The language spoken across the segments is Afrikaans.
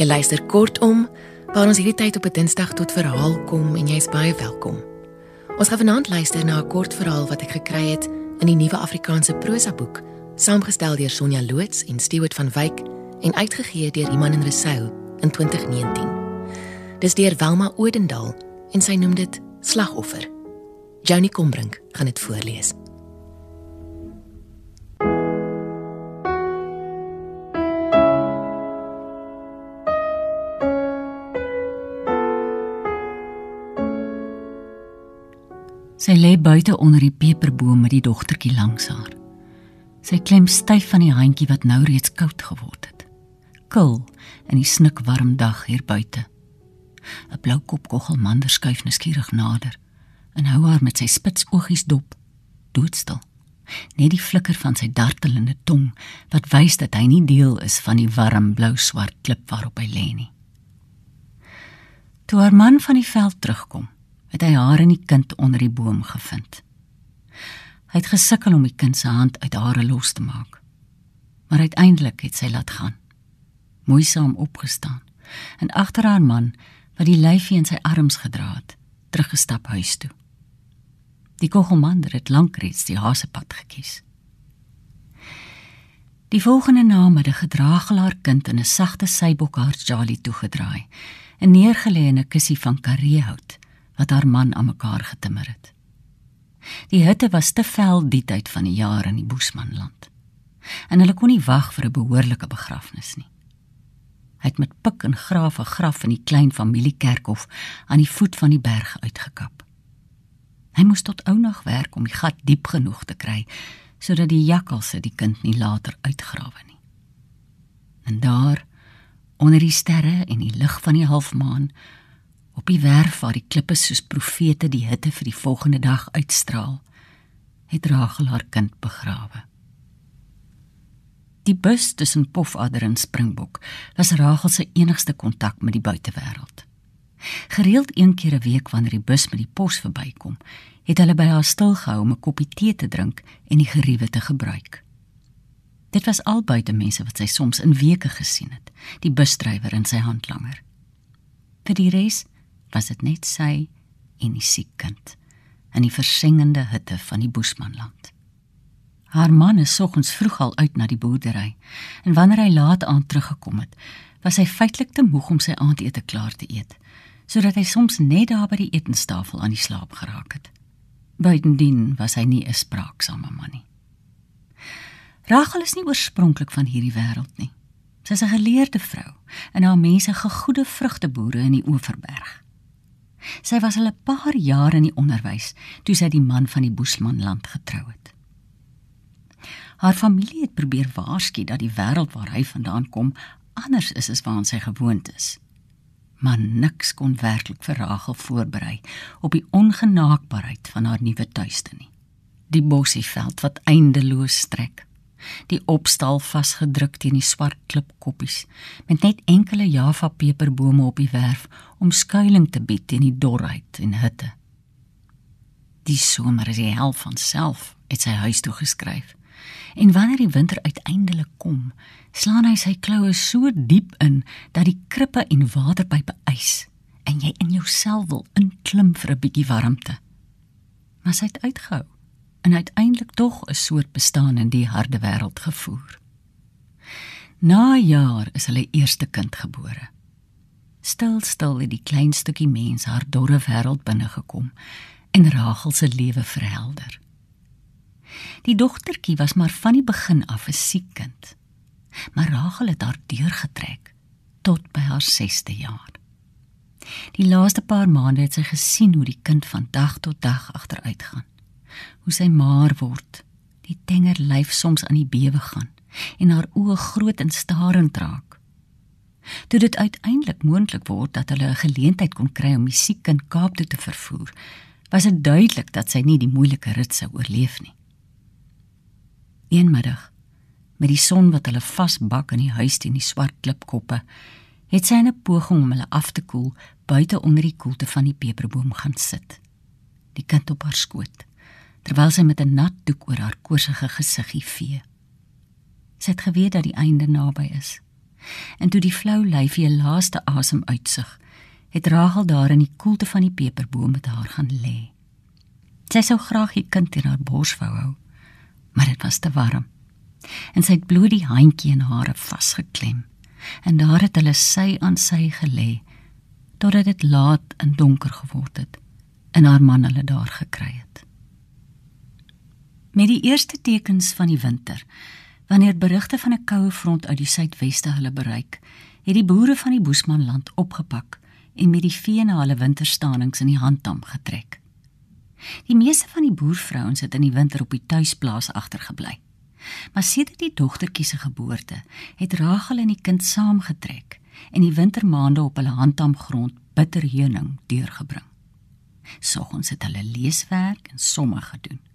Jy luister kortom waar ons hierdie tyd op 'n Dinsdag tot verhaal kom en jy's baie welkom. Ons gaan vanaand luister na 'n kort verhaal wat ek gekry het in die Nuwe Afrikaanse Prosa boek, saamgestel deur Sonja Loots en Stewart van Wyk en uitgegee deur Iman en Resou in 2019. Dis deur Welma Odendaal en sy noem dit Slagoffer. Johnny Combrink gaan dit voorlees. Sy lê buite onder die peperboom met die dogtertjie langs haar. Sy klem styf van die handjie wat nou reeds koud geword het. Kil in die snikwarm dag hier buite. 'n Blou kop koggelmander skuif neskierig nader en hou haar met sy spits oogies dop, doodstil. Net die flikker van sy dartelende tong wat wys dat hy nie deel is van die warm blou-swart klip waarop hy lê nie. Toe haar man van die veld terugkom, het hy haar en die kind onder die boom gevind. Hy het gesukkel om die kind se hand uit haar los te maak. Maar uiteindelik het sy laat gaan. Moeisaam opgestaan en agter haar man wat die lyfie in sy arms gedra het, teruggestap huis toe. Die kogelmander het lank reeds die hasepad gekies. Die volgende namiddag gedraag haar kind in 'n sagte sybokhaar Charlie toegedraai en neergelê in 'n kussie van kareehout wat haar man aan mekaar getimmer het. Die hitte was te vel die tyd van die jaar in die Boesmanland. En hulle kon nie wag vir 'n behoorlike begrafnis nie. Hy het met pik en graaf 'n graf in die klein familiekerkhof aan die voet van die berg uitgekap. Hy moes tot oudag werk om die gat diep genoeg te kry sodat die jakkalse die kind nie later uitgrawe nie. En daar onder die sterre en die lig van die halfmaan op die werf waar die klippe soos profete die hitte vir die volgende dag uitstraal, het Rachel haar kind begrawe. Die bus tussen Pofadder en Springbok was Rachel se enigste kontak met die buitewêreld. Gereeld een keer 'n week wanneer die bus met die pos verbykom, het hulle by haar stilgehou om 'n koppie tee te drink en die geriewe te gebruik. Dit was al buite mense wat sy soms in weke gesien het, die busdrywer en sy handlanger. Vir die res was dit net sy en die siek kind in die versengende hitte van die Boesmanland. Haar man is soggens vroeg al uit na die boerdery en wanneer hy laat aand teruggekom het, was hy feitelik te moeg om sy aandete klaar te eet, sodat hy soms net daar by die etenstafel aan die slaap geraak het. Buitendien was hy nie 'n spraaksame man nie. Rachel is nie oorspronklik van hierdie wêreld nie. Sy is 'n geleerde vrou en haar mense gegoede vrugteboere in die Oeverberg. Sy was al 'n paar jaar in die onderwys toe sy die man van die Boesmanland getrou het. Haar familie het probeer waarsku dat die wêreld waar hy vandaan kom anders is as waaraan sy gewoond is. Maar niks kon werklik vir Rachel voorberei op die ongenaakbaarheid van haar nuwe tuiste nie. Die bossieveld wat eindeloos strek, die opstal vasgedruk teen die swart klipkoppies met net enkele Java peperbome op die werf om skuilings te bied teen die dorheid en hitte. Die somer is die hel van self, het sy huis toe geskryf. En wanneer die winter uiteindelik kom, slaan hy sy kloue so diep in dat die krippe en waterpype ys en jy in jouself wil inklim vir 'n bietjie warmte. Maar sy het uitgehou en uiteindelik tog 'n soort bestaan in die harde wêreld gevoer. Na jaar is hulle eerste kind gebore. Stil stil het die klein stukkie mens haar dorre wêreld binne gekom en Rachel se lewe verhelder. Die dogtertjie was maar van die begin af 'n siek kind. Maar Rachel het haar deurgetrek tot by haar 6ste jaar. Die laaste paar maande het sy gesien hoe die kind van dag tot dag agteruitgaan hoe sy maar word, die tenger lyf soms aan die bewe gaan en haar oë groot en starend raak. Toe dit uiteindelik moontlik word dat hulle 'n geleentheid kon kry om die siek kind Kaap toe te vervoer, was dit duidelik dat sy nie die moeilike rit sou oorleef nie. Eenmiddag, met die son wat hulle vasbak in die huis teen die swart klipkoppe, het sy 'n poging om hulle af te koel buite onder die koelte van die peperboom gaan sit. Die kind op haar skoot terwyl sy met 'n nat doek oor haar koorsige gesiggie vee. Sy het geweet dat die einde naby is En toe die flou lyfie 'n laaste asem uitsig, het Rachel daar in die koelte van die peperboom met haar gaan lê. Sy sou graag die kind in haar bors wou hou, maar dit was te warm. En sy het bloot die handjie in hare vasgeklem. En daar het hulle sy aan sy gelê totdat dit laat en donker geword het en haar man hulle daar gekry het. Met die eerste tekens van die winter, wanneer berigte van 'n koue front uit die suidweste hulle bereik, het die boere van die Boesmanland opgepak en met die vee na hulle winterstanings in die handtam getrek. Die meeste van die boervrouens het in die winter op die tuisplaas agtergebly. Maar sedert die dogtertjie se geboorte, het Rachel en die kind saamgetrek en die wintermaande op hulle handtamgrond bitter heuning deurgebring. Soggens het hulle leeswerk en somme gedoen.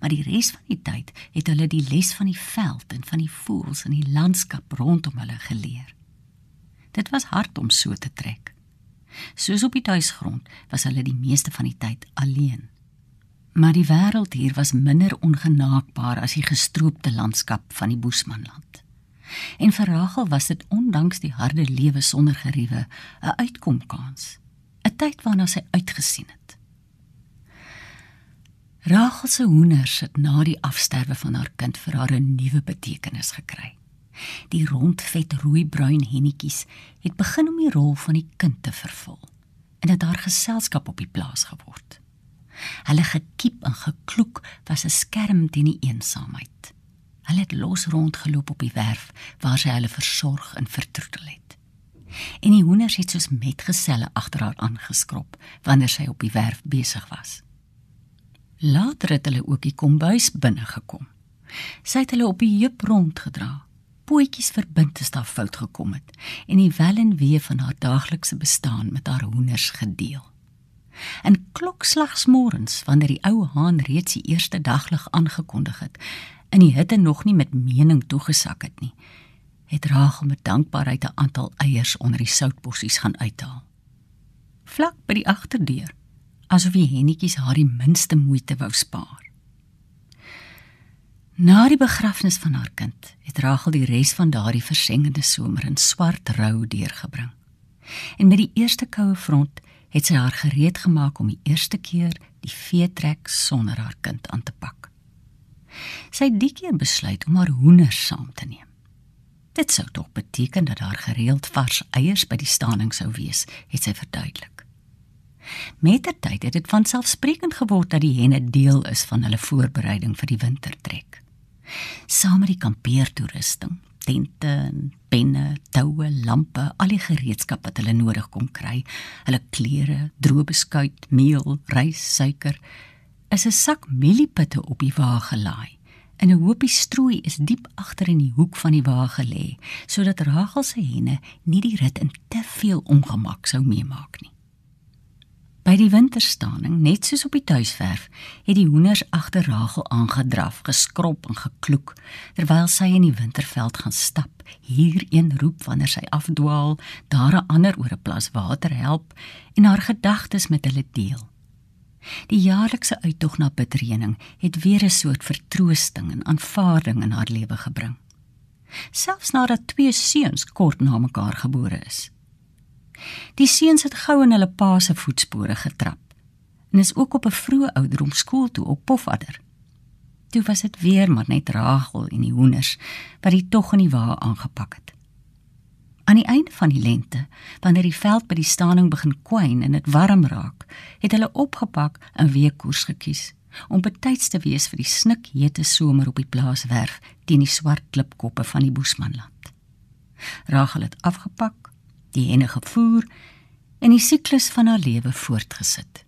Maar die res van die tyd het hulle die les van die veld en van die voëls en die landskap rondom hulle geleer. Dit was hard om so te trek. Soos op die tuisgrond was hulle die meeste van die tyd alleen. Maar die wêreld hier was minder ongenaakbaar as die gestroopte landskap van die Boesmanland. En vir Rachel was dit ondanks die harde lewe sonder geriewe 'n uitkomkans, 'n tyd waarna sy uitgesien het. Rachel se hoenders het na die afsterwe van haar kind vir haar 'n nuwe betekenis gekry. Die rond vet rooi-bruin hennetjies het begin om die rol van die kind te vervul en dit haar geselskap op die plaas geword. Hulle gekiep en gekloek was 'n skerm teen die eensaamheid. Hulle het los rondgeloop op die werf waar sy hulle versorg en vertroetel het. En die hoenders het soos metgeselle agter haar aangeskrob wanneer sy op die werf besig was. Later het hulle ook die kombuis binne gekom. Sy het hulle op die heup rondgedra. Pootjies verbind as daar fout gekom het en die wel en wee van haar daaglikse bestaan met haar hoenders gedeel. En klokslagsmorens wanneer die ou haan reeds die eerste daglig aangekondig het en die hitte nog nie met mening toegesak het nie, het Rachel met dankbaarheid 'n aantal eiers onder die soutbossies gaan uithaal. Vlak by die agterdeur asof die hennetjies haar die minste moeite wou spaar. Na die begrafnis van haar kind, het Rachel die res van daardie versengende somer in swart rou deurgebring. En met die eerste koue front het sy haar gereed gemaak om die eerste keer die veetrek sonder haar kind aan te pak. Sy het die keer besluit om haar hoenders saam te neem. Dit sou tog beteken dat daar gereeld vars eiers by die staning sou wees, het sy verduidelik. Mettertyd het dit van selfsprekend geword dat die henne deel is van hulle voorbereiding vir die wintertrek. Saam met die kampeertoerusting, tente, penne, toue, lampe, al die gereedskap wat hulle nodig kon kry, hulle klere, droë beskuit, meel, rys, suiker, is 'n sak mieliepitte op die wa gelaai. En 'n hoopie strooi is diep agter in die hoek van die wa gelê, sodat Rachel se henne nie die rit in te veel ongemak sou meemaak nie. By die winterstaaning, net soos op die tuisverf, het die hoenders agter Rachel aangedraf, geskrop en gekloek terwyl sy in die winterveld gaan stap. Hier een roep wanneer sy afdwaal, daar 'n ander oor 'n plas water help en haar gedagtes met hulle deel. Die jaarlikse uittog na Bitrening het weer 'n soort vertroosting en aanvaarding in haar lewe gebring. Selfs nadat twee seuns kort na mekaar gebore is. Die seuns het gou in hulle pa se voetspore getrap en is ook op 'n vroeë ouderdom skool toe op Pofadder. Toe was dit weer maar net Rachel en die hoenders wat die tog in die wa aangepak het. Aan die einde van die lente, wanneer die veld by die staning begin kwyn en dit warm raak, het hulle opgepak en weer koers gekies om betyds te wees vir die snikhete somer op die plaaswerf teen die swart klipkoppe van die Boesmanland. Rachel het afgepak die henne gevoer en die siklus van haar lewe voortgesit.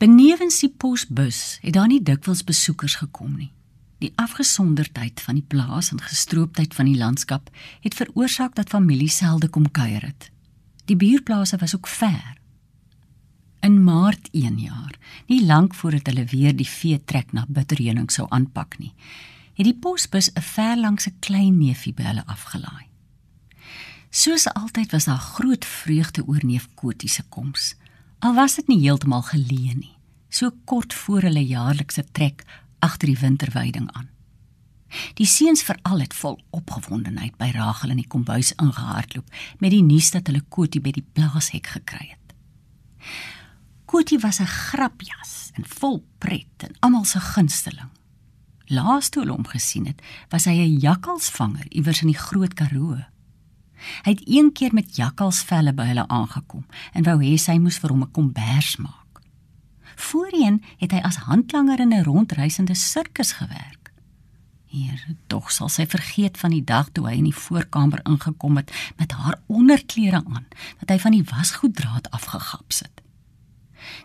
Benewens die posbus het daar nie dikwels besoekers gekom nie. Die afgesonderdheid van die plaas en gestrooptheid van die landskap het veroorsaak dat families selde kom kuier het. Die buurplase was ook ver. In Maart 1 jaar, nie lank voordat hulle weer die vee trek na Bitterheuning sou aanpak nie, het die posbus 'n ver langs 'n klein neefie by hulle afgelaai. Soos altyd was daar groot vreugde oor neef Kotie se koms. Al was dit nie heeltemal geleë nie, so kort voor hulle jaarlikse trek agter die winterweiding aan. Die seuns veral het vol opgewondenheid by Rachel in die kombuis ingehardloop met die nuus dat hulle Kotie by die plaashek gekry het. Kotie was 'n grapjas en vol pret en almal se gunsteling. Laaste hulle hom gesien het, was hy 'n jakkalsvanger iewers in die Groot Karoo. Hy het een keer met jakkalsvelle by hulle aangekom en wou hê sy moes vir hom 'n kombers maak. Voorheen het hy as handlanger in 'n rondreisende sirkus gewerk. Hier, tog sal sy vergeet van die dag toe hy in die voorkamer ingekom het met haar onderklere aan, dat hy van die wasgoeddraad afgegaps het.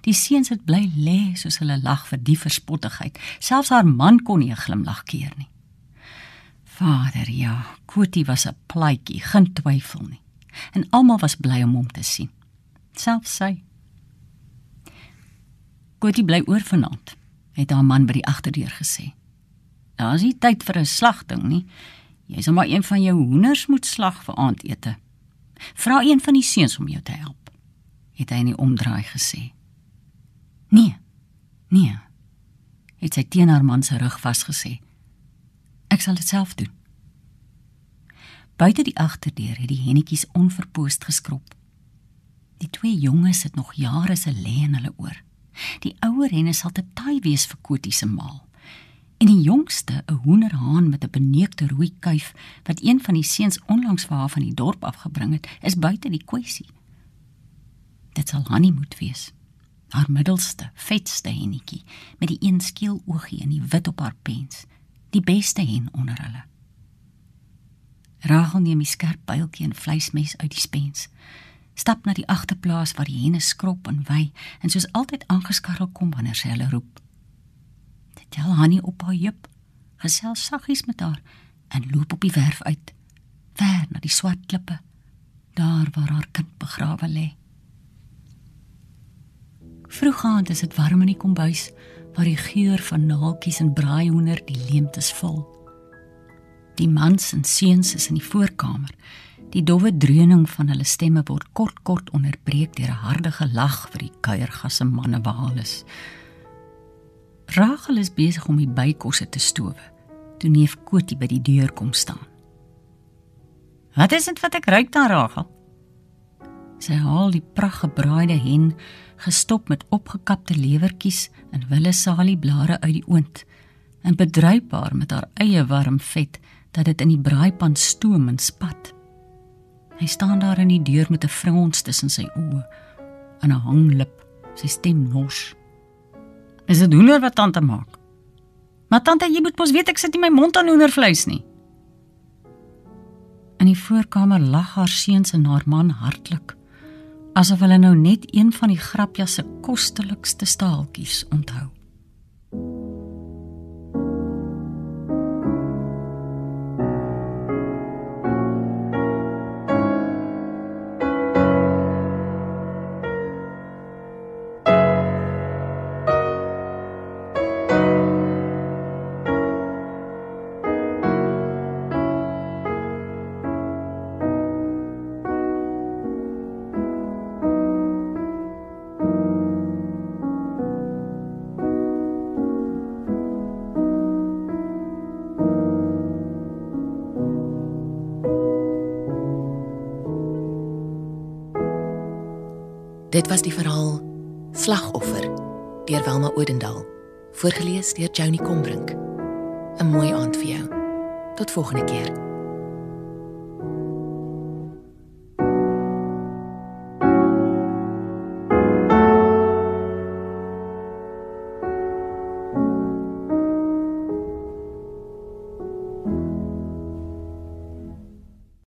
Die seuns het bly lê soos hulle lag vir die verspottigheid. Selfs haar man kon nie 'n glimlag keer nie. Vader, ja, Koetie was 'n plaatjie, geen twyfel nie. En almal was bly om hom te sien. Selfs sy. Koetie bly oor vanaand, het haar man by die agterdeur gesê. Daar's nie tyd vir 'n slagting nie. Jy sal maar een van jou hoenders moet slag vir aandete. Vra een van die seuns om jou te help, het hy in die omdraai gesê. Nee. Nee. Het sy teen haar man se rug vasgesê. Ek sal dit self doen. Buite die agterdeur het die hennetjies onverpoost geskrob. Die twee jonges het nog jare se lê in hulle oor. Die ouer henne sal te taai wees vir Kotie se maal en die jongste 'n hoenderhaan met 'n beneekte rooi kuif wat een van die seuns onlangs vir haar van die dorp afgebring het, is buite die kwessie. Dit sal Hanni moet wees. Haar middelste, vetste hennetjie met die een skeel oogie en die wit op haar pens, die beste hen onder hulle. Rachel neem die skerp byltjie en vleismes uit die spens. Stap na die agterplaas waar die henne skrop en wy en soos altyd aangeskarrel kom wanneer sy hulle roep tel Hanni op haar heup, gesels saggies met haar en loop op die werf uit, ver na die swart klippe, daar waar haar kind begrawe lê. Vroegaand is dit warm in die kombuis waar die geur van naaltjies en braaihoender die leemtes vul. Die mans en seuns is in die voorkamer. Die dowwe dreuning van hulle stemme word kort kort onderbreek deur 'n harde gelag vir die kuiergasse manne behaal is. Rachel is besig om die bykosse te stowe. Toe neef Kotie by die deur kom staan. "Wat is dit wat ek ruik daar, Rachel?" Sy haal die pragtgebraaide hen, gestop met opgekapte lewertjies en wille salieblare uit die oond en bedryf haar met haar eie warm vet dat dit in die braaipan stoom en spat. Hy staan daar in die deur met 'n frons tussen sy oë en 'n hanglip, sy stem nors. Is dit hoender wat tante maak? Maar tante, jy moet mos weet ek sit nie my mond aan hoendervleis nie. In die voorkamer lag haar seuns en haar man hartlik, asof hulle nou net een van die grapjas se kostelikste staaltjies onthou. Dit was die verhaal Slagoffer deur Welma Odendaal, voorgeles deur Joni Combrink. 'n Mooi aand vir jou. Tot volgende keer.